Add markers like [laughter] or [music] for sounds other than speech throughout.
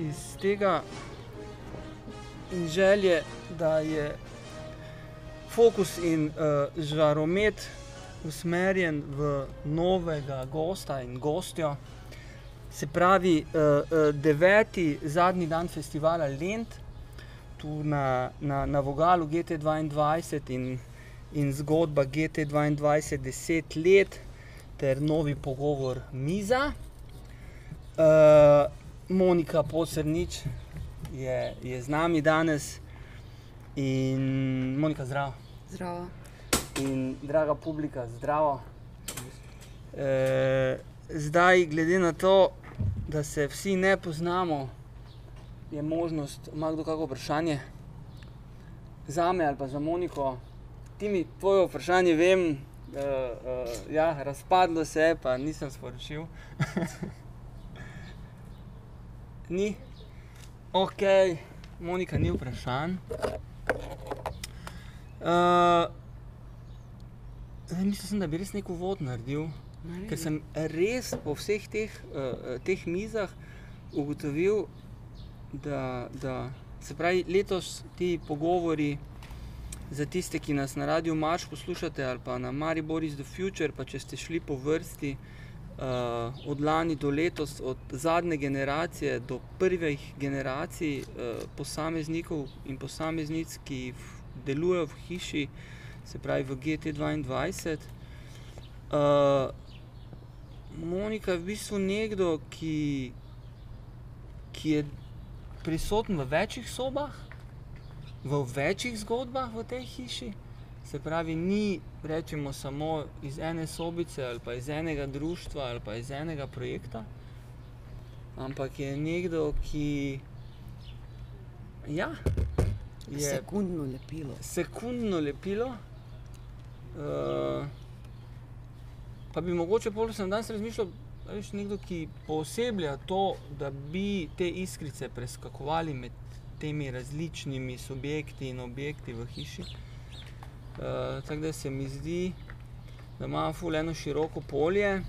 iz tega in želje, da je fokus in uh, žaromet usmerjen v novega gosta in gostjo. Se pravi, uh, uh, deveti zadnji dan festivala Lend, tu na, na, na Vogalu GT2 in, in zgodba GT2 deset let, ter novi pogovor Miza. Uh, Monika Posrnič je, je z nami danes in Monika, zdravo. Zdravo. In draga publika, zdravo. E, zdaj, glede na to, da se vsi ne poznamo, je možnost, da ima kdo kakšno vprašanje za me ali pa za Moniko. Ti mi tvoje vprašanje vem, uh, uh, ja, razpadlo se je, pa nisem sporočil. [laughs] ni, ok, Monika ni vprašanj. Uh, mislim, da bi res neko vod naredil, Naredi. ker sem res po vseh teh, uh, teh mizah ugotovil, da, da se pravi letos ti pogovori za tiste, ki nas na radiju Marš poslušate ali pa na Maribor is the Future, pa če ste šli po vrsti uh, od lani do letos, od zadnje generacije do prvih generacij uh, posameznikov in posameznic, ki delujejo v hiši, se pravi v GT2. Uh, Monika je v bistvu nekdo, ki, ki je prisoten v večjih sobah, v večjih zgodbah v tej hiši. Se pravi, ni rečemo samo iz ene sobice ali pa iz enega društva ali pa iz enega projekta, ampak je nekdo, ki ja, je Sekundno lepilo. sekundno lepilo. Uh, pa bi mogoče pol sem danes razmišljal, da je nekdo, ki pooseblja to, da bi te iskrice preskakovali med temi različnimi subjekti in objekti v hiši. Uh, tako da se mi zdi, da ima ful eno široko polje.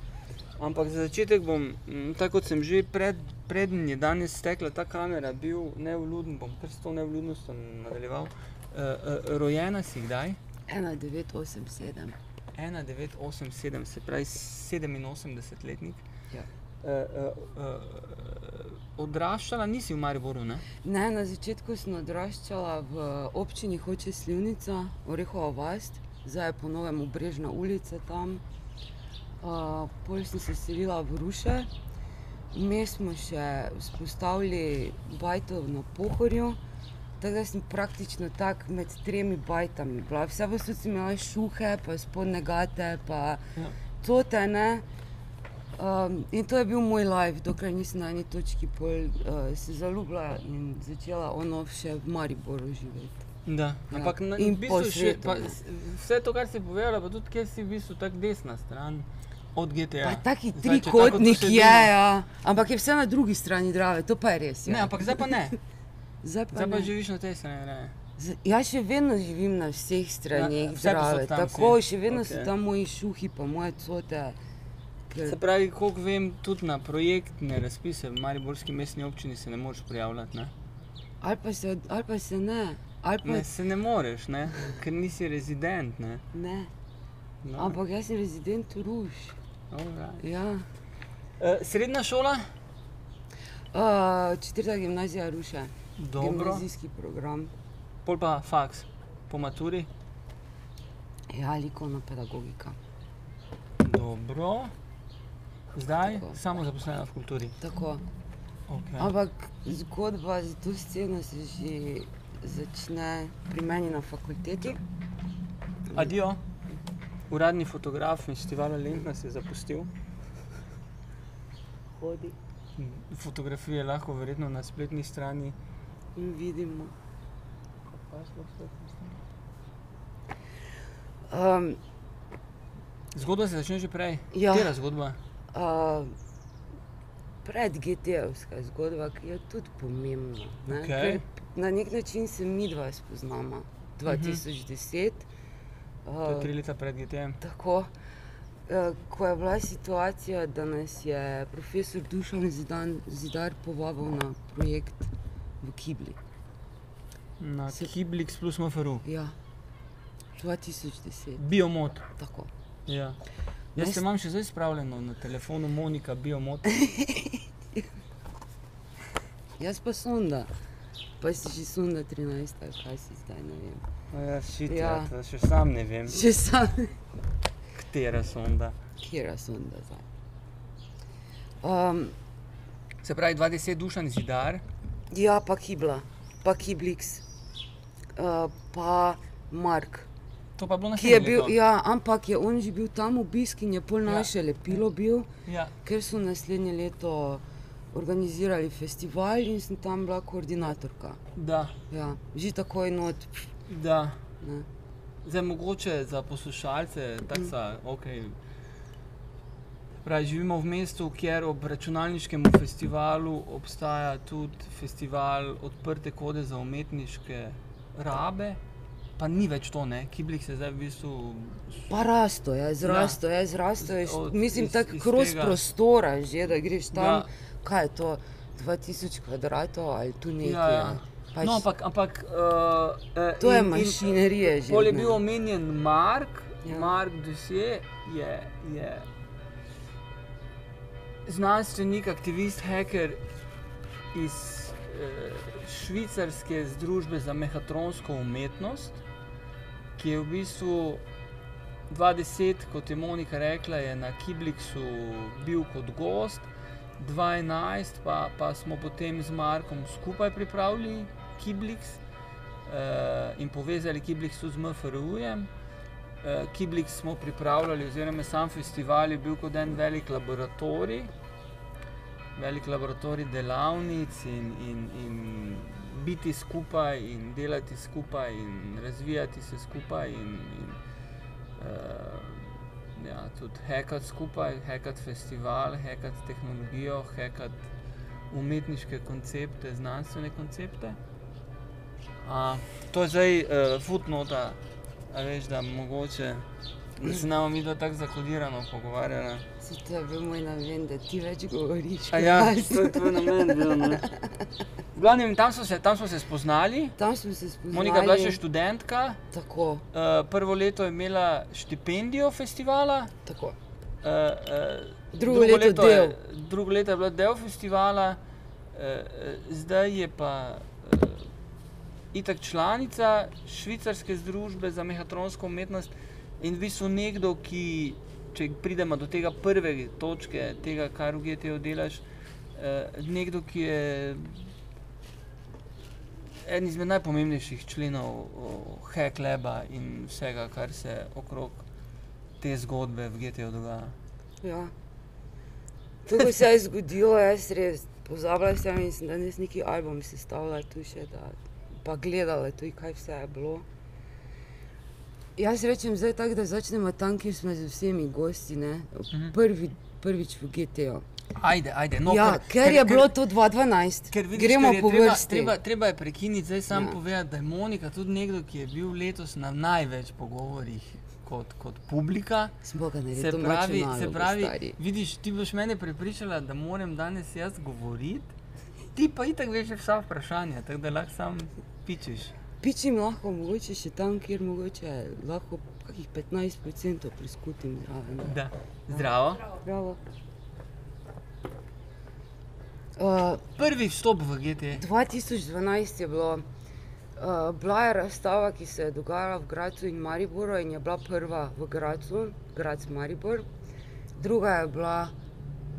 Ampak za začetek bom, mm, tako kot sem že pred, preden je danes stekla ta kamera, bil nevluden, bom kar s to nevludnostjo nadaljeval. Uh, uh, rojena si kdaj? 1987. 1987, se pravi 87-letnik. Ja. Uh, uh, uh, odraščala nisi v Mariboru, ne? Ne, na začetku sem odraščala v občini Hoče Slivnica, Orehova vas, zdaj je po novem Obrežna ulica tam. Uh, Pol sem se selila v Ruše, vmes smo še vzpostavili bajto na Pohorju. Tako da sem praktično tako med tremi bajtami bila. Vse posod sem imela šuhe, pa spodne gate, pa Ja. tote ne. Um, in to je bil moj life, dokler nisem na eni točki pol, uh, se zaljubila in začela ono še v Mariboru živeti. Da. Ja. Ampak na, In v bistvu še, pa, s- vse to, kar si povedala, pa tudi kjer si v bistvu tako desna stran od GTA. Pa taki trikotnik je, ja. ampak je vse na drugi strani Drave, to pa je res. Ja. Ne, ampak zdaj pa ne. zdaj pa, Zdaj pa ne. živiš na tej strani. Ne? Jaz še vedno živim na vseh straneh Ja, vsepovsod Drave, tam tako še vedno okay. So tam moji šuhi, pa moje cote. Ker, Se pravi, koliko vem, tudi na projektne razpise v Mariborski mestni občini se ne moreš prijavljati. Ne, ali, pa se, ali pa se ne, ali pa ne se ne moreš, ne? ker nisi rezident. Ne? ne. No, Ampak jaz sem rezident Ruš. alright. Ja. Eh, Srednja šola? Uh, četrta gimnazija Ruše, Dobro. gimnazijski program. Pol pa faks, po maturi. Ja, likovna pedagogika. Dobro. Zdaj Tako. samo zaposlena v kulturi. Tako. Okay. Ampak zgodba za to sceno se že začne pri meni na fakulteti. Adijo. Uradni fotograf festivala Lent nas je zapustil. Hodi Fotografije lahko verjetno na spletni strani. in vidimo. Um, Zgodba se začne že prej. Ja. Katera zgodba? Uh, pred GT-ovska zgodba, ki je tudi pomembna. Ne? Okej. Ker Na nek način se mi dva spoznama. 2010. To je Uh, tri leta pred GTM. Tako. Eh, Ko je bila situacija, da nas je profesor Dušan Zidan, Zidar povabil na projekt v Kibli. Na Se- Kiblix plus MFRU. Ja, 2010, Biomot. tako. Ja. Jaz Mest- se imam še zdaj spravljeno na telefonu Monika Biomot. [laughs] Jaz pa sonda, pa si že sonda 13, ali kaj si zdaj, ne vem. Ja, šit, Ja. ja. še sam ne vem, Še sam, katera sonda. kjera sonda zdaj. Um, Se pravi, 20 dušan zidar. ja, pa Kibla, pa Kiblix, uh, pa Mark. To pa je bilo na je bil, ja, ampak je on že bil tam obisk in je pol Ja. naše lepilo bil, ja. ker so naslednje leto organizirali festival in sem tam bila koordinatorka. Da, Ja, že takoj not. da. Ne. Zdaj, mogoče za poslušalce, tako sa, ok. Pravi, živimo v mestu, kjer ob računalniškem festivalu obstaja tudi festival odprte kode za umetniške rabe, pa ni več to, ne, Kiblih se zdaj v bistvu. Pa rasto je, zrasto je, zrasto je. Od- Mislim, iz- tako kroz tega. prostora že, da greš tam. Ja. Kaj je to, 2000 kvadratov ali tu nekaj. Ja, ja. Pač, No, ampak. ampak uh, to je mašinerija že. Pol je bil omenjen Mark, Ja. ja. Mark Dusje je, je znanstvenik, aktivist, hacker iz eh, švicarske združbe za mehatronsko umetnost, ki je v bistvu 20, kot je Monika rekla, je na Kiblixu bil kot gost. 2011 pa, pa smo potem z Markom skupaj pripravili Kiblix uh, in povezali Kiblix tudi z MFRU-jem. Uh, Kiblix smo pripravljali, oziroma sam festival je bil kot en velik laboratorij, velik laboratorij delavnic in, in, in biti skupaj in delati skupaj in razvijati se skupaj in, in uh, ja, tudi hekati skupaj, hekati festival, hekati tehnologijo, hekati umetniške koncepte, znanstvene koncepte. A, to je zdaj uh, footnota, a veš, da mogoče da se nam to tako zakodirano pogovarjala. Se to je bil moj namen, da ti več govoriš. A ja, to je tvoj namen bil, ne. V glavnem, tam smo se, tam smo se spoznali. Tam smo se spoznali. Monika je bila še študentka, Tako, uh, prvo leto je imela štipendijo festivala, tako. uh, uh, Drugo leto je, del. drugo leto je bilo del festivala, uh, uh, zdaj je pa uh, itak članica švicarske združbe za mehatronsko umetnost in v bistvu nekdo, ki, če pridemo do tega prve točke, tega, kar v GTO delaš, uh, nekdo, ki je eden izmed najpomembnejših členov Hacklaba in vsega, kar se okrog te zgodbe v GTO dogaja. Ja. To, ko se je zgodilo, jaz res pozabila sem in sem danes neki album sestavila tu še, da pa gledala tudi, kaj vse je bilo. Jaz rečem zdaj tako, da začnemo tam, kjer smo z vsemi gosti, ne? Prvi, prvič v GTO. Ajde, ajde. No, ja, ker, je bilo to 2012. Ker vidiš, Gremo ker po treba, vrsti. Treba, treba je prekiniti, zdaj sam Ja. povedati, da je Monika tudi nekdo, ki je bil letos na največ pogovorih kot, kot publika. Smo ga naredili, Se pravi, mačo se nalogo, pravi stari. vidiš, ti boš mene prepričala, da moram danes jaz govoriti, ti pa itak veš vsa vprašanja, tako da lahko sam pičeš. Pičim lahko, mogoče še tam, kjer mogoče lahko kakih 15% priskutim zraven. Da. Zdravo. Bravo. Uh, Prvi vstop v GT. 2012 je bilo, uh, bila je razstava, ki se je dogajala v Gracu in Mariboru in je bila prva v Gracu, Grac Maribor, druga je bila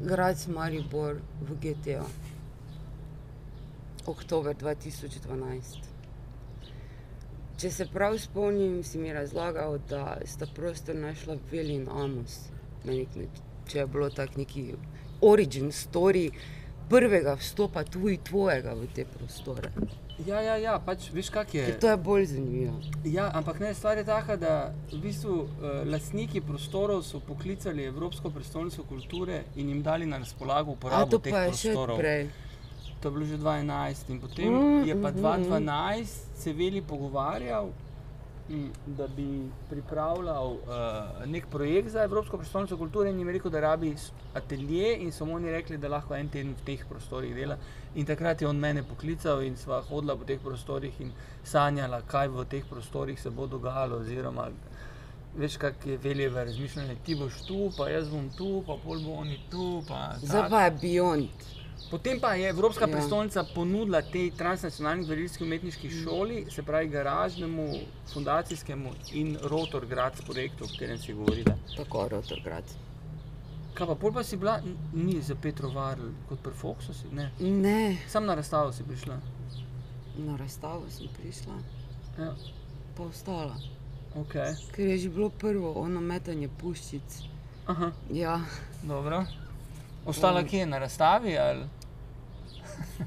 Grac Maribor v GTO. Oktober 2012. Če se prav spomnim, si mi razlagal, da sta prostor našla Veli in Amos. Na nek način, če je bilo tako neki origin story prvega vstopa tuj tvojega v te prostore. Ja, ja, ja, pač veš, kak je. Ker to je bolj zanimivo. Ja, ampak ne, stvar je taka, da v bistvu uh, lastniki prostorov so poklicali Evropsko prestolnico kulture in jim dali na razpolago A uporabo to teh pa je še prostorov. prej. To je bilo že 2011 in potem Mm, mm, je pa mhm, 2012 se Veli pogovarjal m, da bi pripravljal uh, nek projekt za Evropsko prestolnico kulture in jim rekel, da rabi atelje in so mu oni rekli, da lahko en teden v teh prostorih dela. In takrat je on mene poklical in sva hodila po teh prostorih in sanjala, kaj v teh prostorih se bo dogajalo. Oziroma, veš, kak je veljeva razmišljanje, ti boš tu, pa jaz bom tu, pa pol bo oni tu. Zdaj pa je Beyond. Potem pa je Evropska Ja. prestolnica ponudila tej transnacionalni gledališki umetniški Mm. šoli, se pravi garažnemu, fundacijskemu in Rotor Graz projektu, o katerem si govorila. Tako, Rotorgrad. Kaj pa, pol pa si bila, ni za Petro Varl, kot pri Foxu si, ne. Ne, Sam na razstavo si prišla. na razstavo sem prišla, Ja, pa ostala. ok. Ker je že bilo prvo ono metanje puščic. Aha, Ja, dobro. Ostala Um. kje, na razstavi ali?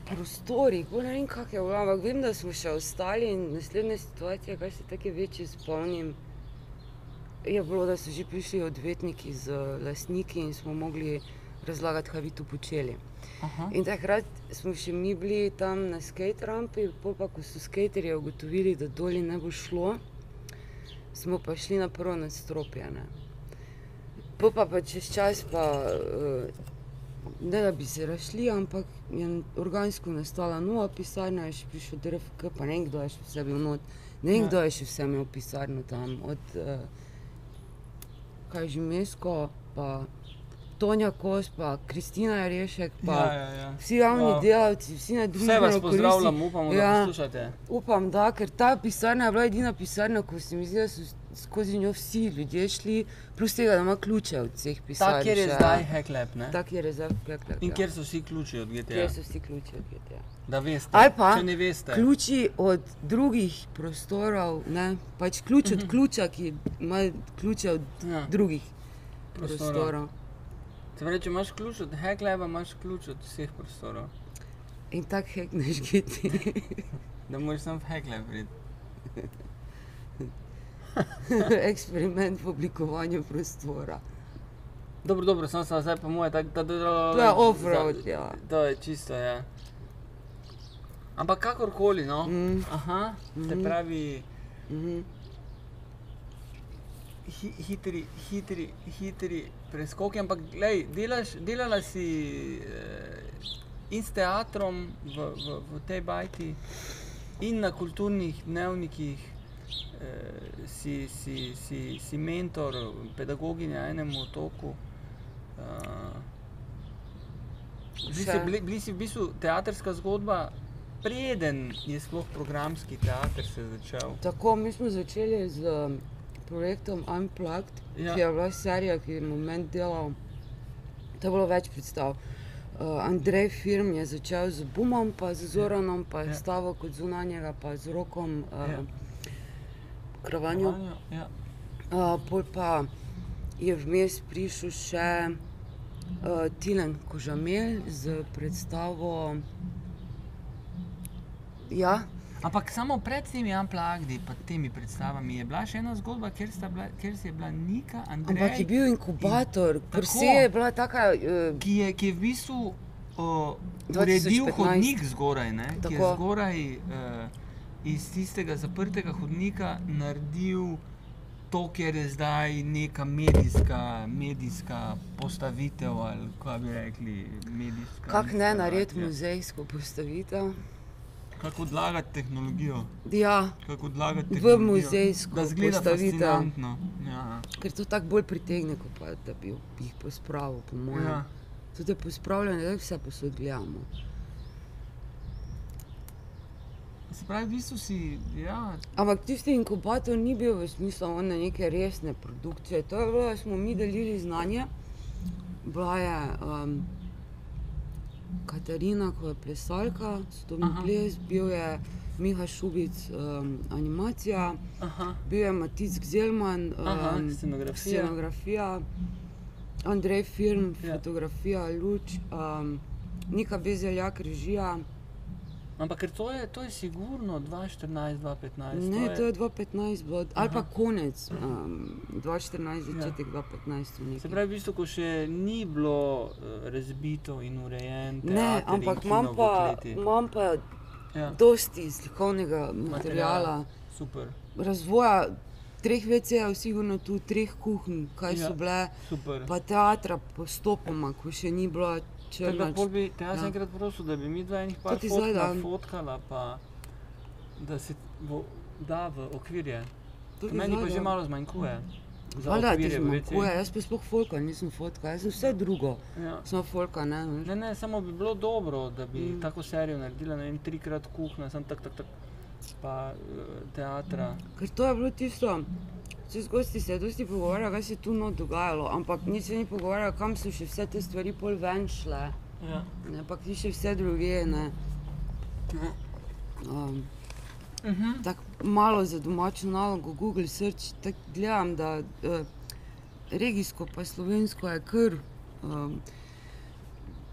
prostori, ne vem, kak je bilo, ampak vem, da smo še ostali in naslednja situacija, kar se tako večje spomnim, je bilo, da so že prišli odvetniki z lastniki in smo mogli razlagati, kaj bi tu počeli. Aha. In takrat smo še mi bili tam na skate rampi, pa ko so skaterji ugotovili, da dolje ne bo šlo, smo pa šli na prvo nadstropje. Pol pa, pa čez čas pa, eh, ne da bi se rašli, ampak je organsko nastala nova pisarna, je še prišel DRFK, pa ne vem, kdo je še vse bil not. Ne vem, Ja. kdo je še vse imel pisarno tam, od eh, kaj že Mesko, pa Tonja Kos, pa Kristina Rešek, pa Ja, ja, ja. Vsi javni Wow. delavci, vsi na drugi Vse vas pozdravljam, upamo, da Ja. poslušate. Upam, da, ker ta pisarna je bila edina pisarna, ko se mi zdi, da so skozi njo vsi ljudje šli, plus tega, da ima ključe od vseh pisarn. Ta, kjer je zdaj Heklep, ne? Ta, kjer je zdaj Heklep. In ja. kjer so vsi ključi od GTA. Kjer so vsi ključi od GTA. Da veste. Ali pa ne veste. Ključi od drugih prostorov, ne? pač ključ od ključa, ki ima ključe od Ja, drugih prostorov. prostorov. Pravi, če imaš ključ od Hekleba, imaš ključ od vseh prostorov. In tako hekneš giti. [laughs] Da moraš sam v Hekleb priti. [laughs] [laughs] Eksperiment v oblikovanju prostora. Dobro, dobro, sem se zdaj po moje tako, da da To je off-road, ja. To je čisto, ja. Ampak kakorkoli, no. Mm. Aha, se Mhm. pravi, Mhm. hi, hitri, hitri, hitri preskoki, ampak glej, delaš, delala si eh, in s teatrom v, v, v tej bajti, in na kulturnih dnevnikih, si, si, si, si mentor, pedagoginja enemu otoku. Uh, bili, si, bili, bili si v bistvu teatrska zgodba, preden je sploh programski teater se začel. Tako, mi smo začeli z um, projektom Unplugged, Ja. ja. ki je bila serija, ki je moment delal. To je bilo več predstav. Uh, Andrej Firm je začel z Bumom, pa z Zoranom, pa je Ja. ja. stavil kot zunanjega, pa z rokom uh, Ja. Kravanjo. Ja. Uh, pol pa je vmes prišel še uh, Tilen Kožamel z predstavo. Ja, Ampak samo pred temi unpluggedi, pa temi predstavami, je bila še ena zgodba, kjer, bila, kjer si je bila Nika, Andrej, ampak je bil inkubator, Tako. prse je bila taka. Uh, ki, je, ki je v bistvu uh, 2015. uredil hodnik zgoraj, ne? ki je Tako. zgoraj uh, iz tistega zaprtega hodnika naredil to, kjer je zdaj neka medijska, medijska postavitev ali kaj bi rekli, medijska. Kak ne narediti muzejsko postavitev? Kako odlagati tehnologijo. Ja, Kako odlagati V tehnologijo, muzejsko da zgleda postavitev. Ja. ker to tako bolj pritegne, kot pa da bi jih pospravil, po mojem. Ja. Tudi pospravljanje, da vse posod gledamo. Se pravi, v bistvu si, ja, Ampak tisti inkubator ni bil v smislu one neke resne produkcije. To je bilo, da smo mi delili znanje. Bila je um, Katarina, ko je plesalka, sodobni Aha. ples, bil je Miha Šubic, um, animacija, aha, bil je Matic Gzelman, aha, um, scenografija. scenografija, Andrej Film, ja. fotografija, luč, um, Nika Bezeljak, režija. Ampak to je, to je sigurno 2014, 2015. Ne, to je 2015, bilo, ali pa Aha. konec um, 2014, začetek Ja. 2015. nekaj. Se pravi, v bistvu, ko še ni bilo uh, razbito in urejeno. Ne, ampak imam pa, imam pa Ja. dosti slikovnega materiala, Super, razvoja treh VC-jev, sigurno tu treh kuhinj, kaj Ja. so bile, super. pa teatra postopoma, ko še ni bilo črna. da pol bi te jaz Ja. enkrat prosil, da bi mi dva enih par ti zdaj fotkala, pa da se v, da v okvirje. To Meni pa že malo zmanjkuje. Za Valjda ti zmanjkuje, jaz pa sploh folka, nisem fotka, jaz sem vse drugo, Ja. samo folka, ne. Ne, ne, samo bi bilo dobro, da bi mm. Mm. tako serijo naredila, ne vem, trikrat kuhna, sem tak, tak, tak, pa eh, teatra. Ker to je bilo tisto, če z gosti se je dosti pogovarjal, kaj se je tu not dogajalo, ampak nič se ni pogovarjal, kam so še vse te stvari pol ven šle, Ja. ne, pa ti še vse druge, ne. Um, Uh -huh. tako malo za domačo nalogo, Google search, tako gledam, da uh, regijsko pa slovensko je kar um,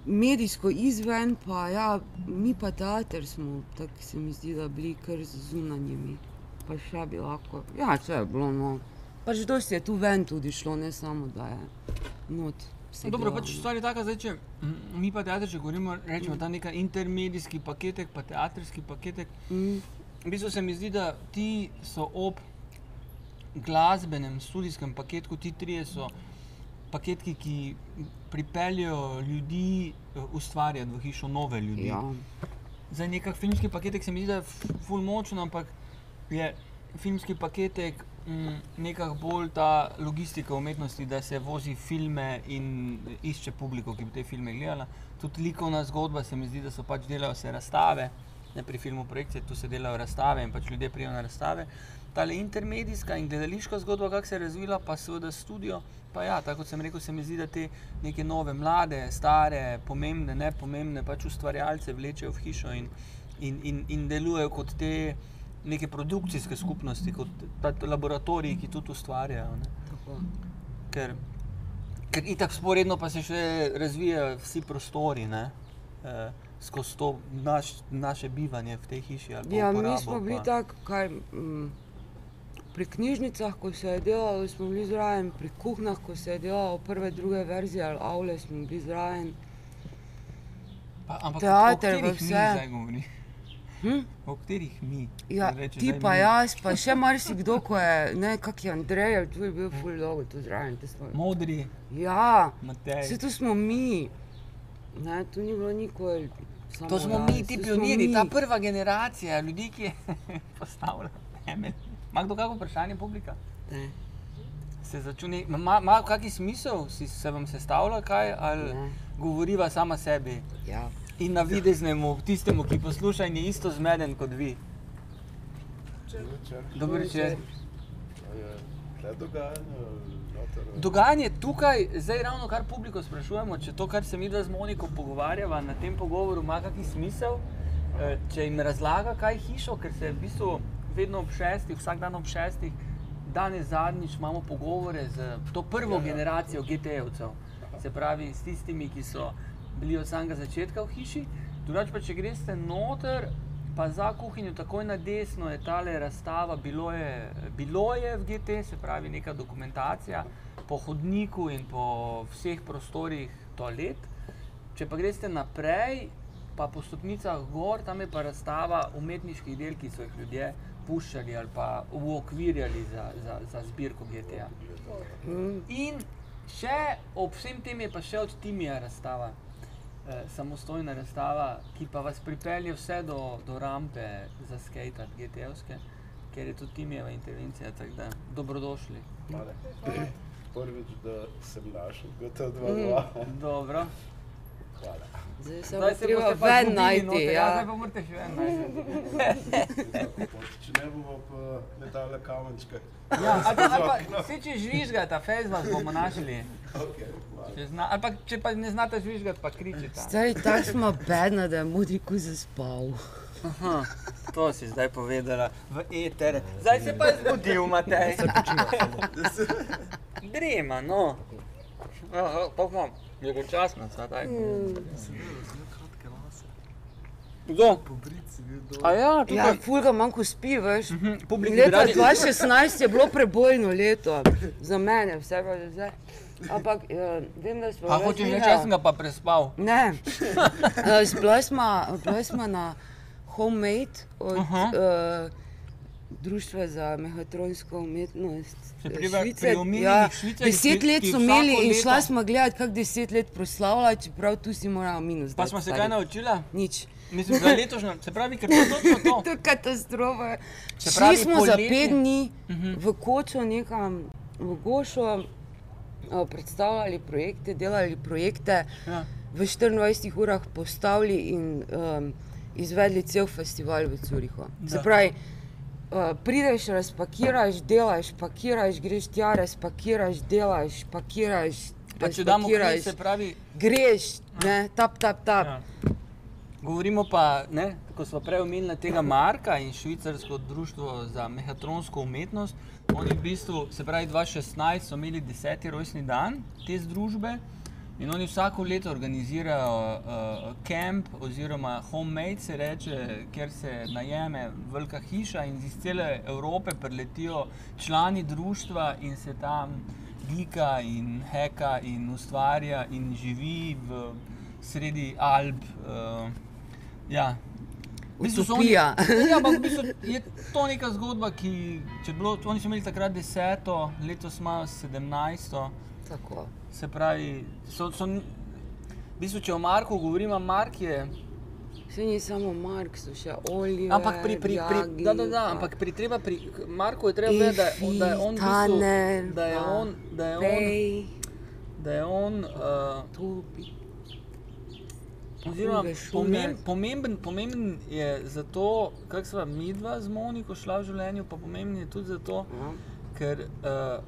medijsko izven, pa ja, mi pa teater smo, tako se mi zdi, da bili kar z zunanjimi, pa še bi lahko, ja, če je bilo, no. Pač dosti je tu ven tudi šlo, ne samo da je not. se Dobro, delalo, pač no. stvar je taka, zdaj, če mi pa teater, če govorimo, rečemo ta neka intermedijski paketek, pa teatrski paketek. Mm, V bistvu se mi zdi, da ti so ob glasbenem, studijskem paketku, ti trije so paketki, ki pripeljejo ljudi eh, ustvarjati v hišo nove ljudi. ja, Za nekak filmski paketek se mi zdi, da je f- ful močen, ampak je filmski paketek mm, nekako bolj ta logistika umetnosti, da se vozi filme in išče publiko, ki bo te filme gledala. Tudi likovna zgodba se mi zdi, da so pač delajo se razstave, ne pri filmu projekcije, tu se delajo razstave in pač ljudje prijajo na razstave. Tale intermedijska in gledališka zgodba, kako se je razvila, pa seveda studio. Pa ja, tako kot sem rekel, se mi zdi, da te neke nove, mlade, stare, pomembne, ne pomembne, pač ustvarjalce vlečejo v hišo in, in, in, in delujejo kot te neke produkcijske skupnosti, kot laboratoriji, ki tudi ustvarjajo. Ker, ker itak sporedno pa se še razvijajo vsi prostori, ne. Eh, skozi to naš, naše bivanje v tej hiši. Ja, mi uporabo smo bili tako, mm, pri knjižnicah, ko se je delalo, smo bili zraven, pri kuhnah, ko se je delalo prve, druge verzije ali avle, smo bili zraven. Pa, ampak teater, vse. mi zdaj govori? Hm? O katerih mi? Ja, Reče, ti pa mi. jaz, pa še marsikdo, ko je, ne, kak je Andrej, tu je bil ful dolgo tu zraven. smo- Modri, Ja, Matej. vse to smo mi. Ne, tu ni bilo nikoli. samo To smo jaz, mi, to ti smo pionirji, mi. ta prva generacija ljudi, ki je [laughs] postavila temelj. Ima kdo kakšno vprašanje, publika? Ne, Se začuni, ima, ima kakšen smisel, si se vam sestavlja kaj ali ne, govoriva sama sebi? ja. In na videznemu, tistemu, ki posluša in je isto zmeden kot vi. Dobro večer. Kaj dogajanje? tukaj, zdaj ravno kar publiko sprašujemo, če to, kar se mi dva z Moniko pogovarjava na tem pogovoru, ima kakšen smisel, eh, če jim razlaga, kaj je hišo, ker se v bistvu vedno ob šestih, vsak dan ob šestih, danes zadnjič imamo pogovore z to prvo Ja, ja. generacijo GT-jevcev, se pravi s tistimi, ki so bili od samega začetka v hiši. Drugače pa, če greste noter, pa za kuhinjo, takoj na desno je tale razstava, bilo je, bilo je v GT, se pravi neka dokumentacija po hodniku in po vseh prostorih toalet. Če pa greste naprej, pa po stopnicah gor, tam je pa razstava umetniških del, ki so jih ljudje puščali ali pa uokvirjali za, za, za zbirko GTA. Mm, In še ob vsem tem je pa še od Timija razstava, eh, samostojna razstava, ki pa vas pripelje vse do, do rampe za skate, GT-ovske, ker je tudi Timijeva intervencija, tako da dobrodošli. Hvala. Prvič, da sem našel GT2. Dobro. Zdaj se bo se treba ven zgubili najti. ja. Ja. zdaj pa morate še ven najti. Če ne bomo pa letale kamenčke. Ja, ali pa, ali pa, vse če žvižgate, fez vas bomo našli. Okay. Če, zna, ali pa, če pa ne znate žvižgati, pa kričite. Stari, tako smo bedna, da je modri ko zaspal. Aha, to si zdaj povedala v eter. Zdaj se pa zbudil, Matej. Drema, no. Aha, pa imam, dolgočasno, sadaj. Kdo? A ja, Ja, tukaj. fulga manjko spi, veš. Mhm, publiki bi Leta radi- 2016 je bilo prebojno leto, za mene, vse pa že zdaj. Ampak eh, vem, da smo. A hočeš reči, jaz sem ga pa prespal. Ne, Eh, bila smo na homemade od Aha. uh, Društva za mehatronsko umetnost. Eh, Švice. ja, deset let so imeli in šla smo gledati, kako deset let proslavlja, čeprav tu si moramo minus. Pa smo se kaj naučili? Nič. Mislim, da je letošnja, se pravi, ker to je točno to. [laughs] To je katastrofa. Šli smo za poletje- pet dni Mhm. v Kočo, nekam v Gošo, eh, predstavljali projekte, delali projekte, Ja. v 24 urah postavili in um, izvedli cel festival v Curihu. Se pravi, uh, prideš, razpakiraš, delaš, pakiraš, greš tja, razpakiraš, delaš, pakiraš. Pa če damo križ, se pravi, greš, ne, tap, tap, tap. Ja. Govorimo pa, ne, ko smo prej omenili tega Marka in Švicarsko društvo za mehatronsko umetnost. Oni v bistvu, se pravi, 2016 so imeli deseti rojstni dan te združbe in oni vsako leto organizirajo uh, kamp oziroma homemade se reče, kjer se najeme velika hiša in iz cele Evrope preletijo člani društva in se tam glika in heka in ustvarja in živi v sredi Alp. Uh, ja. V bistvu so oni-. [laughs] Ja, ampak v bistvu je to neka zgodba, ki, če bilo, oni so imeli takrat deseto, letos imajo sedemnajsto, Tako. Se pravi, so, so, v bistvu, če o Marku govorimo, Mark je, Vse ni samo Mark, so še Oliver. ampak pri, pri, pri, Jagi, da, da, da, pa ampak pri treba, pri Marku je treba vedeti, da, da je on, Tanner, bistvu, da je on, da je on, Pej, da je on, uh, Tobi. Oziroma, Schuler. pomemben, pomemben, je zato, kako sva mi dva z Moniko šla v življenju, pa pomemben je tudi zato, Ja. ker uh,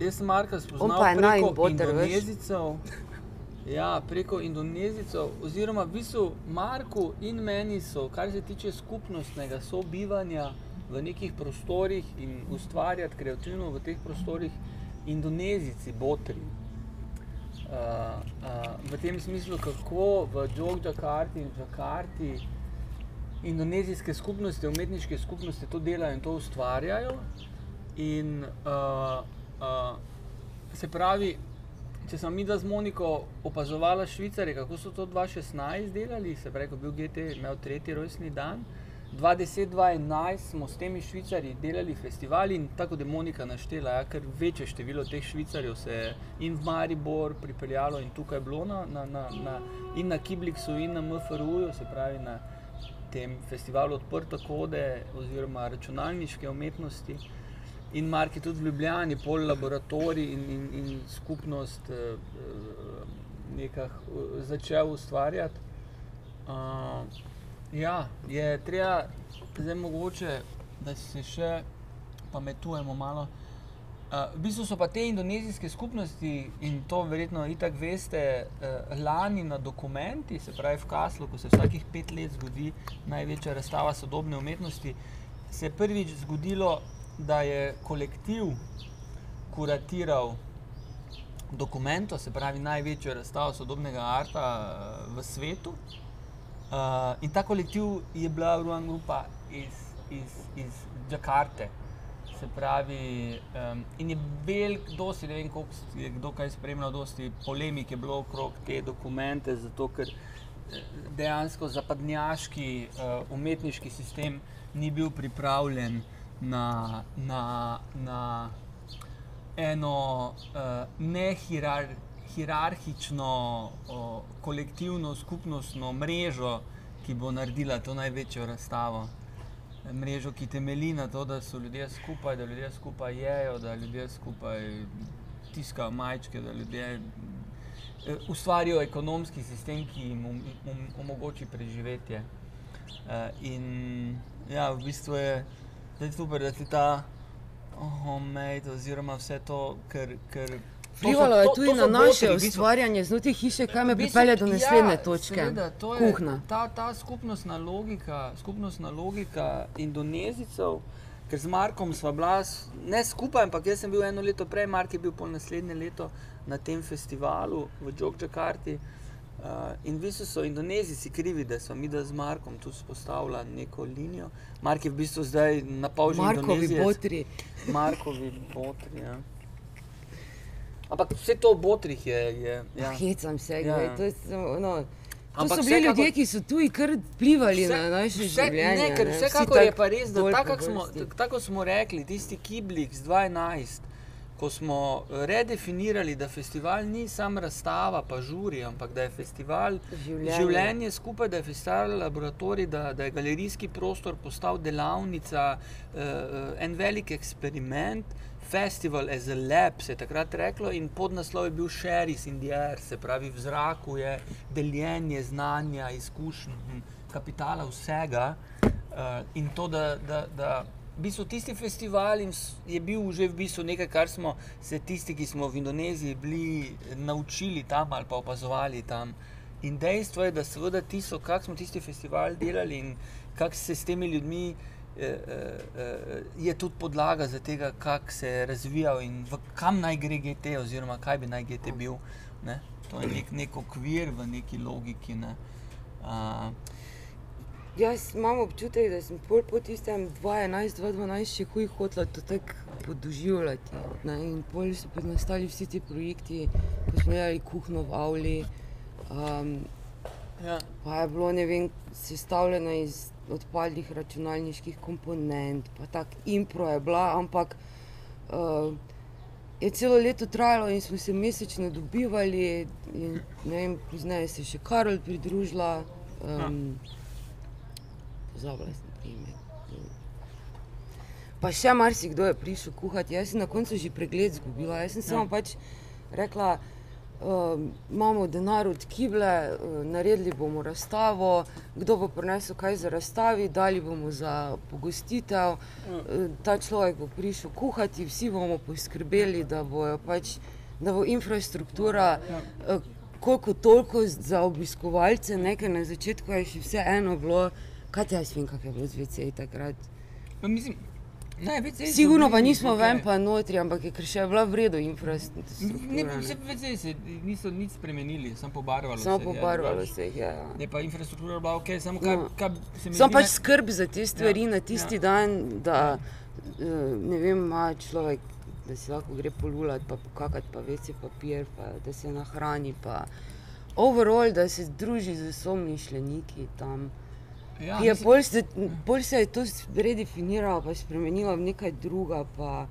jaz sem Marka spoznal preko veš. Indonezijcev. Ja, preko Indonezijcev, oziroma v bistvu Marku in meni so, kar se tiče skupnostnega sobivanja v nekih prostorih in ustvarjati kreativno v teh prostorih, Indonezijci, botri. Uh, uh, v tem smislu, kako v Džokdžakarti in Džakarti indonezijske skupnosti, umetniške skupnosti to delajo in to ustvarjajo. In uh, uh, se pravi, če sem mi da z Moniko opazovala Švicare, kako so to 2016 delali, se pravi, ko je bil GT imel tretji rojstni dan. 2010-2011 smo s temi švicari delali festival in tako je Monika naštela, ja, ker večje število teh švicarjev se je in v Maribor pripeljalo in tukaj bilo na, na, na, na, in na Kibliksu in na MFRU-ju, se pravi na tem festivalu odprte kode oziroma računalniške umetnosti. In Mark je tudi v Ljubljani, pol laboratorij in, in, in skupnost eh, eh, nekaj začel ustvarjati. Uh, ja, je treba zdaj mogoče, da se še pametujemo malo. Uh, v bistvu so pa te indonezijske skupnosti, in to verjetno itak veste, uh, lani na dokumenti, se pravi v Kaslu, ko se vsakih pet let zgodi največja razstava sodobne umetnosti, se je prvič zgodilo, da je kolektiv kuratiral dokumento, se pravi največjo razstavo sodobnega arta eh, v svetu. Uh, in ta kolektiv je bila Ruan Grupa iz, iz, iz Džakarte. Se pravi, um, in je velik, dosti, ne vem, koliko je kdo kaj spremljal, dosti polemik je bilo okrog te dokumente, zato ker eh, dejansko zapadnjaški uh, umetniški sistem ni bil pripravljen na, na, na eno uh, nehierar, hierarhično, o, kolektivno, skupnostno mrežo, ki bo naredila to največjo razstavo. Mrežo, ki temelji na to, da so ljudje skupaj, da ljudje skupaj jedo, da ljudje skupaj tiskajo majčke, da ljudje eh, ustvarijo ekonomski sistem, ki jim om, om, omogoči preživetje. Uh, in ja, v bistvu je zdaj super, da ti ta homemade oziroma vse to, ker. ker to Vplivalo je to- tudi to na so naše botri, ustvarjanje znotraj hiše, kaj me pripelje do naslednje ja, točke. seveda, to je Kuhna. Ta, ta skupnostna logika, skupnostna logika Indonezijcev, ker z Markom sva bila ne skupaj, ampak jaz sem bil eno leto prej, Mark je bil pol naslednje leto na tem festivalu v Džokdžakarti. Uh, in v bistvu so Indonezijci krivi, da so mi da z Markom tu spostavili neko linijo. Mark je v bistvu zdaj na pol že Markovi botri. Markovi botri. Ja. Ampak vse to v botrih je. je ja. Ja. Hecam se, Ja, ja, ja. to je samo, no, To Ampak so bili vsekakor- ljudje, ki so tu in kar vplivali Vse- na naše življenje. Ne, ker vsekakor je tako pa res, da tako smo, tako smo rekli, tisti Kiblik z 12, ko smo redefinirali, da festival ni samo razstava, pa žuri, ampak da je festival Življenje. življenje skupaj, da je festival laboratorij, da, da je galerijski prostor postal delavnica, uh, en velik eksperiment. Festival as a lab se je takrat reklo, in podnaslov je bil Sharis in the Air, se pravi, v zraku je deljenje znanja, izkušenj, hm, kapitala, vsega. Uh, in to, da, da, da v bistvu tisti festival je bil že v bistvu nekaj, kar smo se tisti, ki smo v Indoneziji bili naučili tam ali pa opazovali tam. In dejstvo je, da seveda ti so, kak smo tisti festival delali in kak se s temi ljudmi. eh, eh, eh, Je tudi podlaga za tega, kako se je razvijal in v kam naj gre GT, oziroma kaj bi naj GT bil. Ne? To je nek, nek okvir v neki logiki. Ne? Uh, Jaz imam občutek, da sem pol po tistem 2011-2012 še huj hotela to tako podoživljati. Ne? In pol so pa nastali vsi ti projekti, ko smo delali kuhno v Avli. Um, ja. pa je bilo, ne vem, sestavljeno iz odpadlih računalniških komponent, pa tako impro je bila, ampak uh, je celo leto trajalo in smo se mesečno dobivali. In, ne vem, pozneje se je še Karol pridružila. Um, Pozabila sem ime. Pa še marsikdo je prišel kuhati. Jaz sem na koncu že pregled izgubila. Jaz sem Ja. samo pač rekla, uh, imamo denar od Kible, uh, naredili bomo razstavo, kdo bo prinesel kaj za razstavi, dali bomo za pogostitev. Uh, ta človek bo prišel kuhati, vsi bomo poskrbeli, da, bojo pač, da bo infrastruktura. Uh, Koliko toliko za obiskovalce, nekaj na začetku je še vseeno bilo, kaj ti jaz vem, kako je bilo z VC takrat. Pa mislim, ne, VC-ji so Sigurno pa nismo okej. ven pa notri, ampak je še je bila v redu Ne, infrastruktura. vse VC-ji se niso nič spremenili, samo pobarvalo Samo se je, pobarvalo drugače. se jih je. Ja. Je pa infrastruktura bila ok, samo kar, No. kar se mi zdi pač ne- skrb za te stvari Ja, na tisti ja. dan, da eh, ne vem, ima človek, da si lahko gre polulati, pa pokakati, pa vece papir, pa da se nahrani. Pa overall, da se druži z somišljeniki tam. Ja, Je mislim- bolj se, bolj se je to redefiniralo, pa spremenilo v nekaj druga. Pa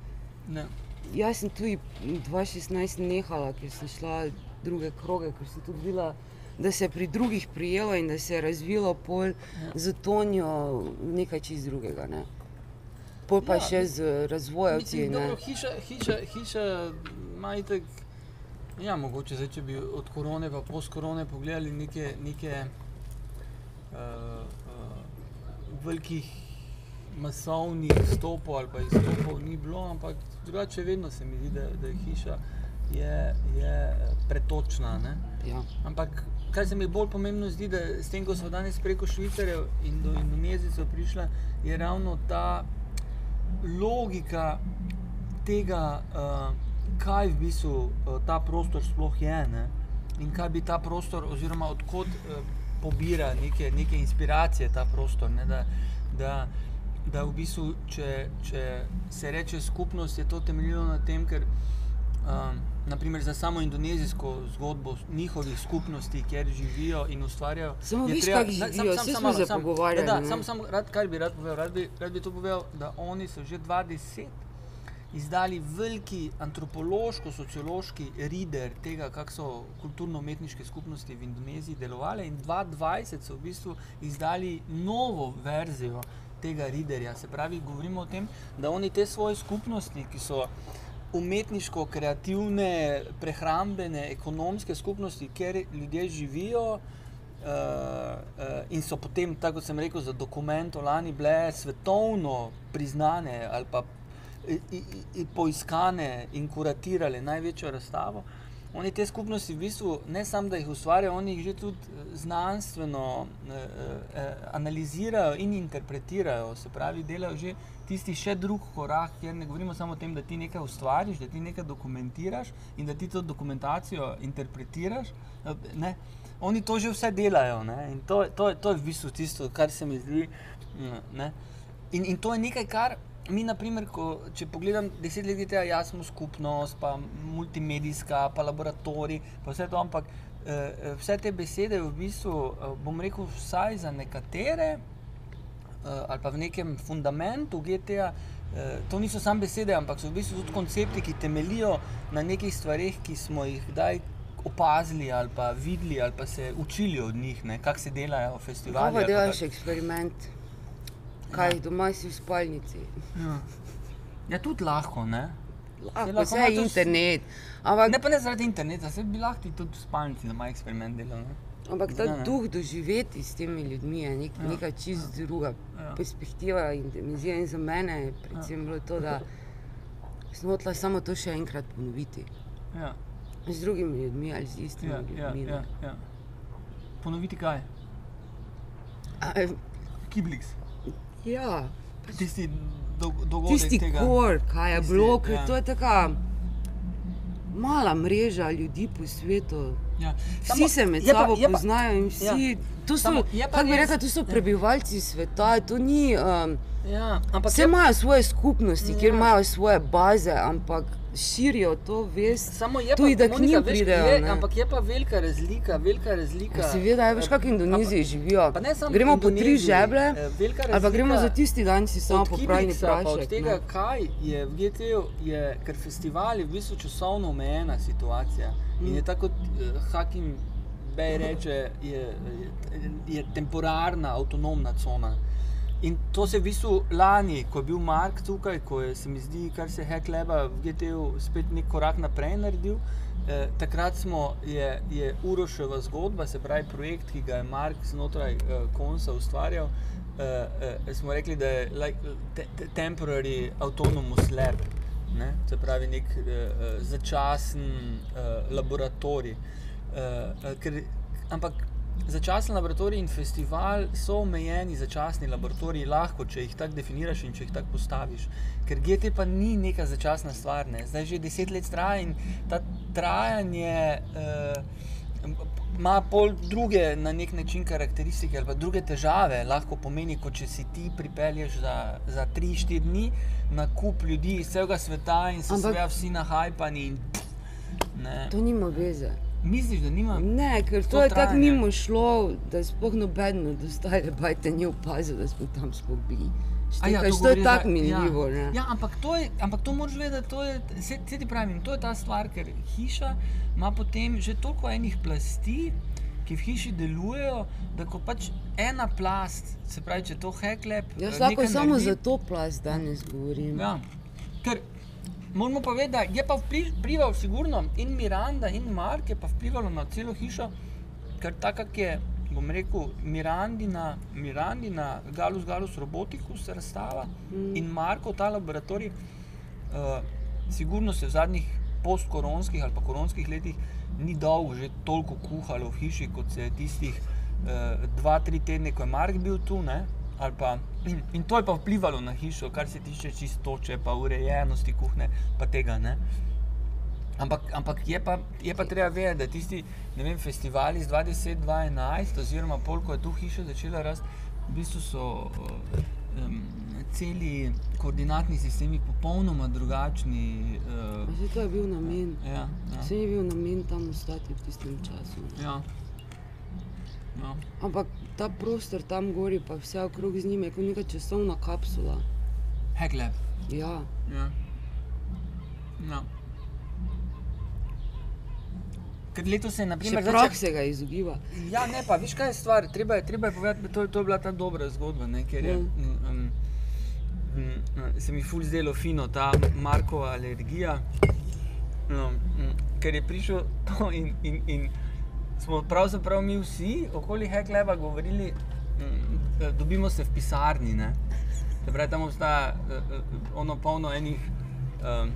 ne. jaz sem tudi 2016 nehala, ker sem šla druge kroge, ker sem tudi videla, da se je pri drugih prijelo in da se je razvilo pol z Tonijo nekaj čist drugega. Ne? Pol pa Ja, ja, še z razvojavci. Mislim, ne. dobro, hiša, hiša, hiša ima itak, ja, mogoče zdaj, če bi od korone pa post-korone pogledali neke, neke uh, velikih masovnih stopov ali pa izstopov ni bilo, ampak drugače vedno se mi zdi, da, da je hiša je, je pretočna. Ne? Ja. Ampak kar se mi bolj pomembno zdi, da s tem, ko smo danes preko Švicarjev in do Indonezijcev prišli, je ravno ta logika tega, uh, kaj v bistvu uh, ta prostor sploh je ne? in kaj bi ta prostor, oziroma odkot uh, pobira neke, neke inspiracije ta prostor. Ne? Da, da, da v bistvu, če, če se reče skupnost, je to temeljilo na tem, ker um, naprimer za samo indonezijsko zgodbo njihovih skupnosti, kjer živijo in ustvarjajo. Samo treba- kako živijo, saj smo se pogovarjali, Ja, da, ne. sam, sam, rad, kaj bi rad povedal? Rad bi, rad bi to povedal, da oni so že 20 izdali veliki antropološko-sociološki reader tega, kako so kulturno-umetniške skupnosti v Indoneziji delovale, in 2020 so v bistvu izdali novo verzijo tega readerja. Se pravi, govorimo o tem, da oni te svoje skupnosti, ki so umetniško, kreativne, prehrambene, ekonomske skupnosti, kjer ljudje živijo. Uh, uh, in so potem, tako kot sem rekel, za dokument o lani bile svetovno priznane ali pa i, i, i, poiskane in kuratirale največjo razstavo. Oni te skupnosti v bistvu ne samo, da jih ustvarjajo, oni jih že tudi eh, znanstveno eh, eh, analizirajo in interpretirajo. Se pravi, delajo že tisti še drug korak, kjer ne govorimo samo o tem, da ti nekaj ustvariš, da ti nekaj dokumentiraš in da ti to dokumentacijo interpretiraš. eh, Ne, oni to že vse delajo. Ne? In to, to, to je v bistvu tisto, kar se mi zdi. mm, Ne? In, in to je nekaj, kar mi, naprimer, ko, če pogledam deset let tega, jaz smo skupnost, pa multimedijska, pa laboratorij, pa vse to, ampak eh, vse te besede v bistvu, eh, bom rekel, vsaj za nekatere, eh, ali pa v nekem fundamentu GTA, eh, to niso samo besede, ampak so v bistvu tudi koncepti, ki temelijo na nekih stvarih, ki smo jih kdaj opazili ali pa videli ali pa se učili od njih, kako se delajo festivali. Pa delaš eksperiment? Kaj, doma si v spalnici? Ja. ja, tudi lahko, ne. Lahko, lahko vse je internet. Ampak, Ne pa ne zaradi interneta, se bi lahko tudi v spalnici doma eksperiment delal. Ne? ampak ta Ja, ne. duh doživeti s temi ljudmi je nek, Ja. neka čist druga Ja. perspektiva in dimenzija. In za mene je predvsem bilo to, da sem hotela samo to še enkrat ponoviti. Ja, Z drugimi ljudmi ali z istimi ja, ja, ljudmi. ja, ne. ja. Ponoviti kaj? A, Kibliks. Ja, Tisti do, dogodek tisti tega. kor, kaj je Tisti, bilo, ker ja. to je taka mala mreža ljudi po svetu. Ja. Vsi se med je pa- sabo je pa- poznajo in vsi. Ja. To so, Samo je pa kako bi rekla, to so ja. prebivalci sveta, to ni. Um, Ja, ampak Vse je- imajo svoje skupnosti, Ja. kjer imajo svoje baze, ampak širijo to vest. Samo je Tudi, pa, da k Monika, njim veš, pridejo, Je, ampak je pa velika razlika, velika razlika. Ja, seveda, je, veš, kako v Indoneziji živijo. Pa ne samo Gremo po tri žeble, eh, velika ali pa gremo za tisti dan si samo pa prašek. Od tega, ne. kaj je v GT-ju, je, ker festival je v bistvu časovno omejena situacija. In Mm. je tako, kot uh, Hakim Bej reče, je, je, je temporarna, avtonomna cona. In to se je v bistvu lani, ko je bil Mark tukaj, ko je, se mi zdi, kar se Hekleba v GT-ju spet nek korak naprej naredil. Eh, takrat smo, je, je Uroševa zgodba, se pravi projekt, ki ga je Mark znotraj eh, Konsa ustvarjal. Eh, eh, smo rekli, da je like, te, te, temporary autonomous lab, ne? se pravi nek eh, eh, začasen eh, laboratorij. Eh, eh, ker, ampak začasen laboratorij in festival so omejeni začasni laboratoriji, lahko, če jih tako definiraš in če jih tako postaviš. Ker GT pa ni neka začasna stvar, ne? zdaj že deset let traja in ta trajanje. Eh, ima pol druge na nek način karakteristike ali pa druge težave. Lahko pomeni, kot če si ti pripelješ za, za 3-4 dni na kup ljudi iz celega sveta in so Ampak- vsi nahajpani. In, pff. To nima veze. Misliš, da nima? Ne, ker to, To je tako mimo šlo, da sploh noben od ostalih bajte ni opazil, da smo tam sploh bili. A ja, to govoriš je tako minljivo. Ja, ne. ja ampak, to je, ampak to moraš vedeti, to je, se, se ti pravim, to je ta stvar, ker hiša ima potem že toliko enih plasti, ki v hiši delujejo, da ko pač ena plast, se pravi, če to heklep. Jaz eh, lahko nekaj samo naredi- za to plast danes govorim. Ja, ker moramo pa vedeti, da je pa vpli- vplival sigurno in Miranda in Mark je pa vplivalo na celo hišo, ker tako je, bom rekel, Mirandina, Mirandina Galus Galus Roboticus razstava Mm. in Marko ta laboratorij, uh, sigurno se v zadnjih postkoronskih ali pa koronskih letih ni dolgo že toliko kuhalo v hiši, kot se je tistih uh, dva, tri tedne, ko je Mark bil tu. Ne? Ali Pa, in, in to je pa vplivalo na hišo, kar se tiče čistoče, pa urejenosti kuhne, pa tega ne. Ampak, ampak je, pa, je pa treba vedeti, da tisti ne vem, festivali iz 2010-2011, oziroma pol, ko je tu hiša začela rasti, v bistvu so um, celi koordinatni sistemi popolnoma drugačni. Uh, Že to je bil namen. ja, ja, Vse je bil namen tam ostati v tistem času. ja. Ja. Ampak ta prostor tam gori, pa vse okrog z njim je kot neka časovna kapsula. Heklep. Ja, Ja. Ja. Ker letos se je, na primer, prah se ga izogiba. Ja, ne, pa veš kaj je stvar. Treba je, treba je povedati, da to, to je bila ta dobra zgodba. Ne, ker je, Mm. um, um, se mi ful zdelo fino, ta Markova alergija. No, um, ker je prišel to in, in, in smo pravzaprav mi vsi okoli Hekleba govorili, da dobimo se v pisarni. Ne. Se pravi, tam obstaja uh, uh, ono polno enih, um,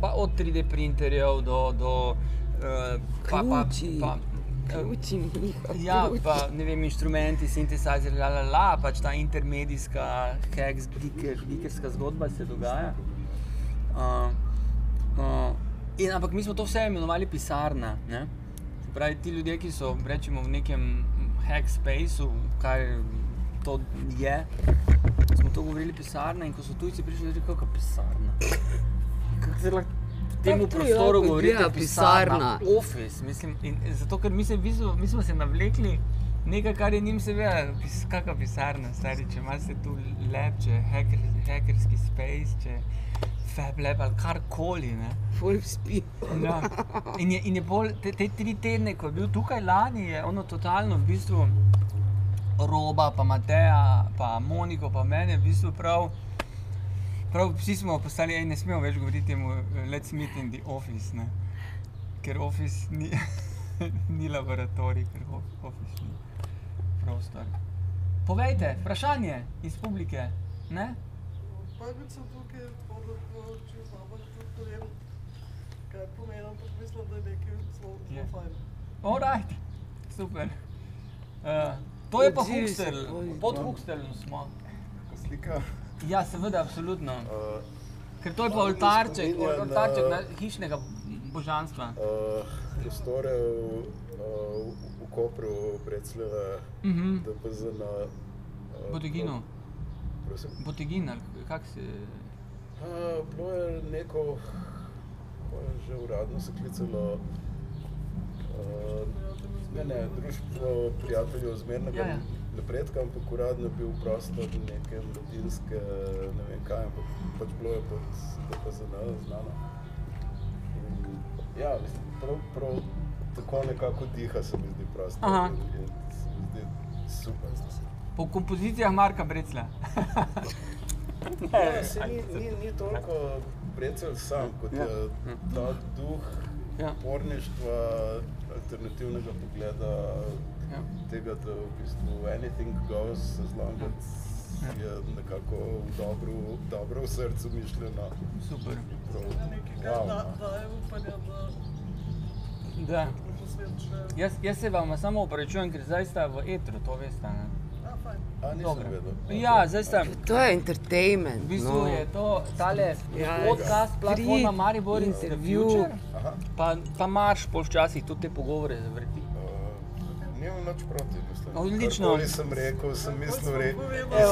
pa od 3D printerjev do. do uh, pa, pa, pa, Ključi njihov. Ja, pa ne vem, inštrumenti, sintetizer, la, la, la, pač ta intermedijska, heks, geeker, geekerska zgodba se dogaja. Uh, uh, in, ampak mi smo to vse imenovali pisarna. Ne? Pravi, ti ljudje, ki so rečemo, v nekem hackspaceu, kar to je, smo to govorili pisarna. In ko so tujci prišli, rekli, kako pisarna. Kako se lahko temu to prostoru lahko govorite izgleda pisarna, pisarna. office. Mislim, in zato, ker mi, se, mi smo se navlekli nekaj, kar je njim seveda, pis, kakšna pisarna, stari, če imaš tu lab, če hacker, hackerski space, če fab lab ali karkoli. Ne. Ful spi. Ja. In je, in je bolj, te, te tri tedne, ko je bil tukaj lani, je ono totalno v bistvu roba, pa Mateja, pa Moniko, pa mene, v bistvu prav. Prav vsi smo postali, ej, ne smemo več govoriti temu, eh, let's meet in the office, ne? ker office ni, [laughs] ni laboratorij, ker of- office ni prostor. Povejte, vprašanje iz publike, ne? Prvič sem tukaj, malo tudi ne vem, kaj pomeni, ampak mislim, da je nekaj zelo, zelo fajn. Alright, super. Uh, to je pa Huxtel, pod Huxtelom smo. Slika. Ja, seveda, absolutno. Uh, Ker to je pa oltarček, oltarček na hišnega božanstva. uh, prostore v, uh, v Kopru, predsleva Mhm. DPZ na uh, Boteginu, Prosim. Botegin, ali kak se. Uh, bilo je neko, kako je že uradno se klicalo, uh, ne, ne, društvo prijateljev zmernega Ja, ja. napredka, ampak uradno je bil prostor neke mladinske, ne vem kaj, ampak pač bilo je pod DPZN znano. In, ja, mislim, prav, prav tako nekako diha se mi zdi prostor. Aha. In, in se mi zdi super. Po kompozicijah Marka Brecla. [laughs] Ja, se ni, ni, ni toliko precelj sam, kot Ja. je ta duh Ja. porništva, alternativnega pogleda, Ja. tega, da v bistvu anything goes, as long as Ja. je nekako v dobro, dobro v srcu mišljeno. Super. Prav, wow, da, no. daje upanje, da Da. Jaz, jaz se vam samo opravičujem, ker zdaj sta v etru, to veste. Ne? Ja, zdaj sta. To je entertainment. V bistvu no. je to tale Ja, podcast, platforma Maribor in intervju. Pa, pa marš pol včasih tudi te pogovore zavrti. uh, nimam nič proti, mislim. Odlično. Karkoli sem rekel, sem mislil reči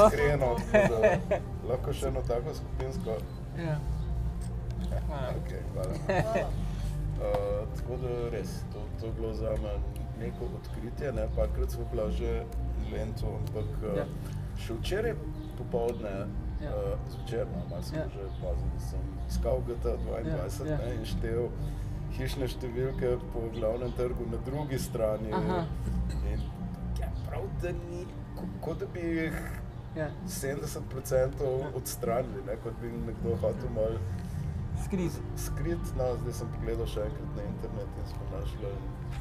iskreno, [laughs] da lahko še eno tako skupinsko. Ja. Hvala. Okay, hvala. Hvala. Uh, tako da res, to, to je bilo za me neko odkritje. Ne? Parkrat smo bila že Lentu, ampak uh, Ja. še včeraj popovdne, Ja. uh, zvečer, no, malo Ja. že da sem iskal GTA 22 Ja, ja. ne, in štev hišne številke po glavnem trgu na drugi strani. Aha. In, ja, prav, da ni, ko- kot da bi jih Ja. 70% odstranili, ne? kot bi nekdo hotel malo Skriz. skrit, no, zdaj sem pogledal še enkrat na internet in smo našli.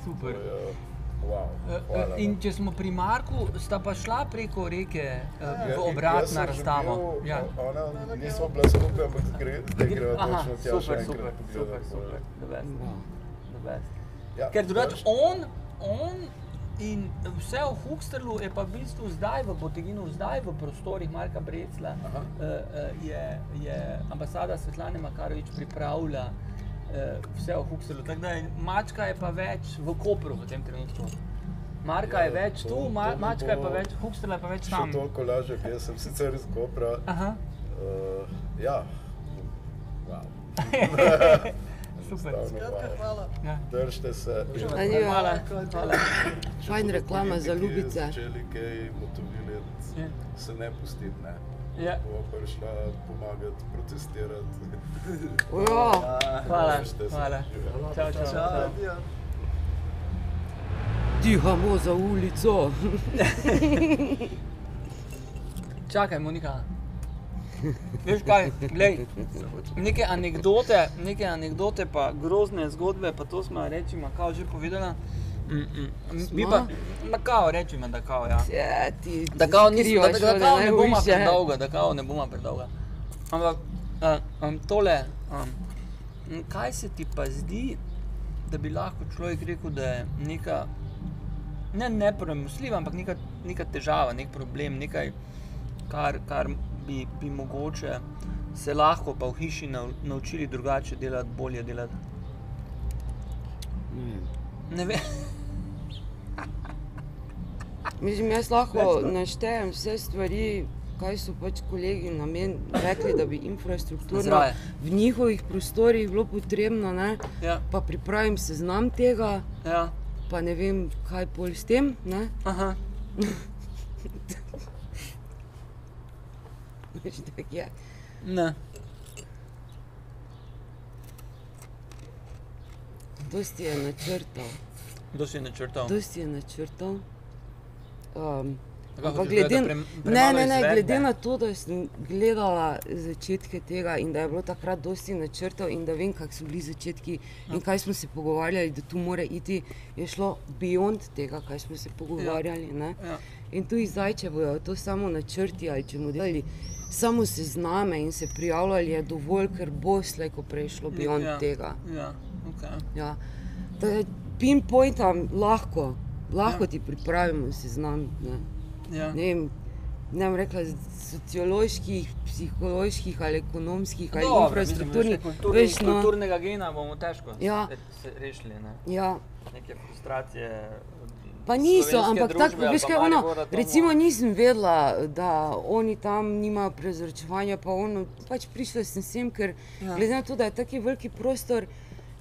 Super. To je, wow, Eh, eh, In če smo pri Marku, sta pa šla preko reke eh, Ja, v in obrat jaz na sem že razstavo. Ja. Ona nismo bila skupaj, ampak gre, zdaj Aha, točno tja super, super, super, super, the best, Ja. the best. Ja, Ker drugače pač- on, on in vse v Huxterlu je pa v bistvu zdaj v Boteginu, zdaj v prostorih Marka Brecla, Aha. je, je ambasada Svetlane Makarovič pripravila vse v je, mačka je pa več v Kopru v tem trenutku. Marka Ja, je več to- tu, to ma, bi mačka je pa več, Huxterla je pa več Še tam. toliko lažje, ker jaz sem sicer iz Kopra. Aha, Uh, ja, wow. [laughs] super. Skratka, hvala. Ja. Držite se. Adijo. Hvala, hvala. Če Fajn reklama za ljubice. Začeli kaj motivirati, Ja. se ne pustiti, ne. Ja. Bo prišla pomagati, protestirati. [laughs] Hvala, Držite se. hvala. Živela. Čau, čau, čau. Adijo. dihamo za ulico. [laughs] Čakaj, Monika. Veš kaj, glej, neke anekdote, neke anekdote, pa grozne zgodbe, pa to smo rečima, kao že povedala. Mm, mm. Mi Smo? pa, ma kao rečima, da kao, ja. Ja, ti Da kao, nis, da, da, da kao ne bomo predolga, da kao ne bomo predolga. Ampak uh, um, tole, um, kaj se ti pa zdi, da bi lahko človek rekel, da je neka, ne nepremostljiva, ampak neka, neka težava, nek problem, nekaj, kar, kar bi, bi mogoče se lahko pa v hiši nau, naučili drugače delati, bolje delati. Ne vem. Ne vem. [laughs] Mislim, jaz lahko naštejem vse stvari, kaj so pač kolegi namen rekli, da bi infrastrukturno Zraje. v njihovih prostorih bilo potrebno, ne? Ja, pa pripravim seznam tega, ja. pa ne vem, kaj pol s tem. Ne? Aha. Veš, tako je. Ne. Dosti je načrtov, Kdo si je načrtal? dosti je načrtov. Um, ampak hočeš glede, ne, ne, ne, glede na to, da sem gledala začetke tega in da je bilo takrat dosti načrtov in da vem, kako so bili začetki in kaj smo se pogovarjali, da tu mora iti, je šlo beyond tega, kaj smo se pogovarjali. ne. Ja. In tu zdaj, če bojo to samo načrti ali če bomo delali samo sezname in se prijavljali, je dovolj, ker bo slej, ko prej šlo beyond ja. tega. Ja, okay. Ja. Da pinpointam lahko, lahko Ja. ti pripravimo seznam. Ne. ja. Ne vem, ne bom rekla socioloških, psiholoških ali ekonomskih ali Dobro, infrastrukturnih. mislim, kulturni, Veš, no, kulturnega gena bomo težko Ja. rešili. Ne? ja, Neke frustracije. pa niso, ampak tako, veš kaj, ono, Maribora, recimo nisem vedela, da oni tam nimajo prezračevanja, pa ono, pač prišla sem sem, ker Ja. glede na to, da je taki veliki prostor,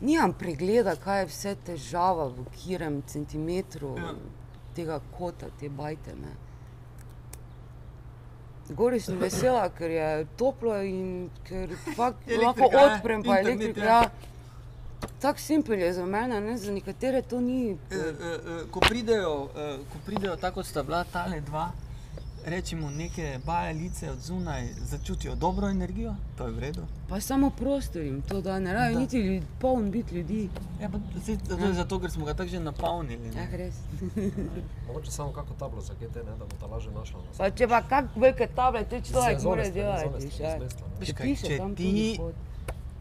nimam pregleda, kaj je vse težava v katerem centimetru Ja. tega kota, te bajte. Ne. Gori sem vesela, ker je toplo in ker [laughs] lahko odprem, pa internet, elektrika. ja. Ja. Tako simpel je za mene, ne? za nekatere to ni. Eh, eh, eh, ko pridejo, eh, ko pridejo tako kot sta bila tale dva, rečemo neke bajalice od zunaj, začutijo dobro energijo, to je v redu. Pa samo prostor jim to da, ne rabijo niti ljud, poln biti ljudi. Ja, pa, saj, to je zato, ker smo ga tako že napolnili. Ja, Ne? res. [laughs] Mogoče samo kako tablo za GT, ne, da bo ta lažje našla. na Pa če pa kak velike table, te človek mora delati. Če ti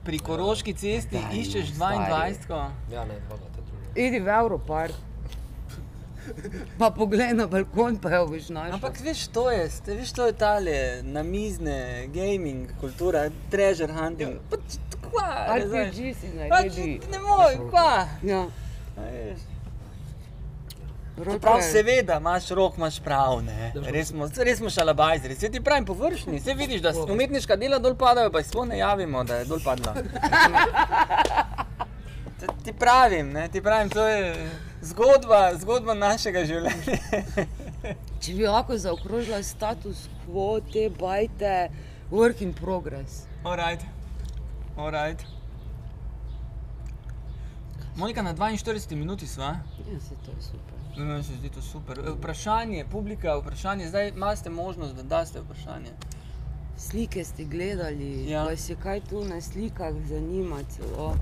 pri Koroški cesti Daj, iščeš stari. 22, Ja, ne, dva, te druge. Idi v Evropark. [laughs] Pa poglej na balkon, pa jo boš našel. Ampak veš, to je, ste, veš, to je tale namizne gaming kultura, treasure hunting. Pa, č- kva. RPG si Pač naredi. ne moreš, kva. Ja. Prav, seveda, imaš rok, imaš prav, ne. Res smo, res smo šalabajzeri, se ti pravim površni, se vidiš, da umetniška dela dol padajo, pa jih sploh ne javimo, da je dol padla. [laughs] Ti pravim, ne, ti pravim, to je zgodba, zgodba našega življenja. [laughs] Če bi lahko zaokrožila status quo, te bajte, work in progress. Alright, alright. Monika, na 42 minuti sva. Ja, se to je super. Meni se zdi to super. E, Vprašanje, publika, vprašanje, zdaj imate možnost, da daste vprašanje. Slike ste gledali, ja. vas je kaj tu na slikah zanima celo.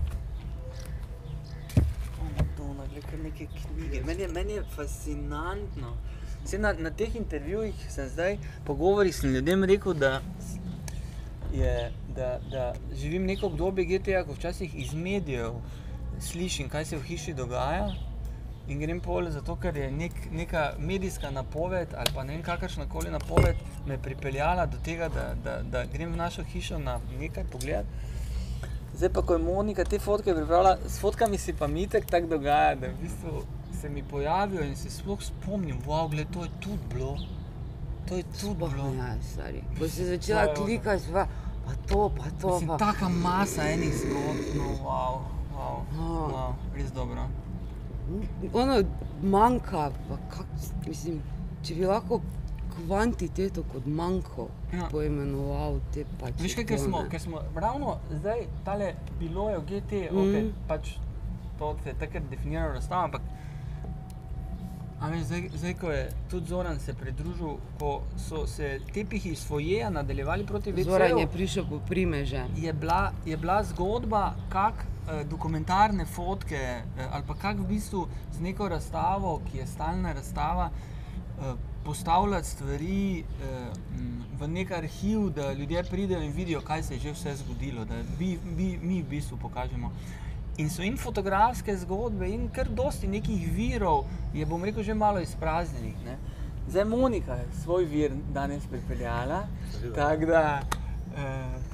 Glej, kar neke knjige. Meni je, meni je fascinantno. Vse na, na teh intervjujih sem zdaj, pogovorih sem ljudem rekel, da, je, da, da živim neko obdobje GTA, ko včasih iz medijev slišim, kaj se v hiši dogaja. In grem pol zato, ker je nek, neka medijska napoved ali pa ne vem kakršna koli napoved me pripeljala do tega, da, da, da grem v našo hišo na nekaj pogled. Zdaj pa, ko je Monika te fotke pripravila, s fotkami si pa mi tako tak dogaja, da v bistvu se mi pojavijo in se sploh spomnim, wow, gled, to je tudi bilo. To je tudi bilo. Ja, stari. Ko si začela klikati, pa, pa to, pa to. Mislim, Pa. taka masa enih zgodb, no, wow, wow, Ja. wow, res dobro. Ono manjka, pa kak, mislim, če bi lahko kvantiteto kot manjko Ja. poimenoval te pač. Veš kaj, ker smo, ker smo ravno zdaj, tale bilo je v GT, mm. Okay, pač to se je takrat definiralo razstava, ampak veš, zdaj, zdaj, ko je tudi Zoran se pridružil, ko so se tepihi iz fojeja nadaljevali proti Zoran je prišel po primeže. je bila, je bila zgodba, kako eh, dokumentarne fotke eh, ali pa kako v bistvu z neko razstavo, ki je stalna razstava, eh, postavljati stvari eh, m, v nek arhiv, da ljudje pridejo in vidijo, kaj se je že vse zgodilo, da mi, mi, mi v bistvu pokažemo. In so in fotografske zgodbe, in kar dosti nekih virov, je bom rekel, že malo izpraznjenih. Ne? Zdaj Monika je svoj vir danes pripeljala, tako da. Eh,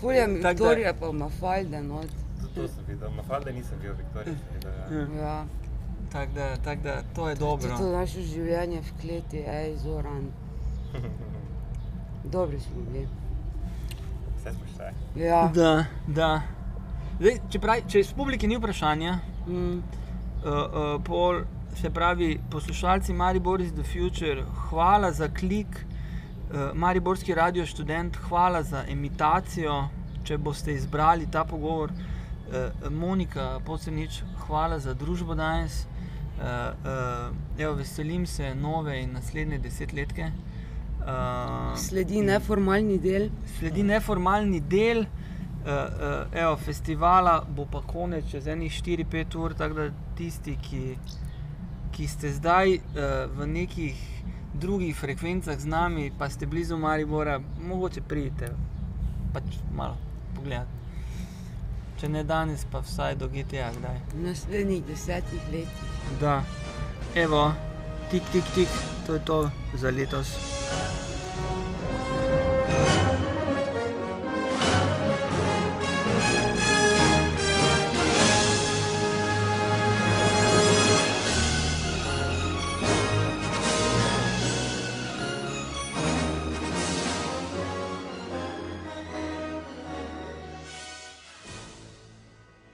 Fulja Tako da- Viktorija pa ima falde not. Tudi to sem videl, Mafalde nisem bil, Viktorija sem videl. Ja. Ja. Tako da, tak da, to je dobro. to naše življenje v kleti, ej, Zoran. [laughs] Dobri smo bili. Vse smo še. Ja. Da, da. Zdaj, če, pravi, če iz publike ni vprašanja, Mm. uh, uh, pol, se pravi, poslušalci Maribor is the future, hvala za klik, uh, Mariborski radio študent, hvala za imitacijo, če boste izbrali ta pogovor. Uh, Monika Posenič, hvala za družbo danes. Uh, evo, veselim se nove in naslednje desetletke. Uh, Sledi neformalni del. sledi neformalni del. Uh, uh, evo, festivala bo pa konec čez enih 4-5 ur, tako da tisti, ki, ki ste zdaj uh, v nekih drugih frekvencah z nami, pa ste blizu Maribora, mogoče pridite, pač malo pogledati. Če ne danes, pa vsaj do GTA kdaj. V naslednjih desetih letih. Da, evo, tik, tik, tik, to je to za letos.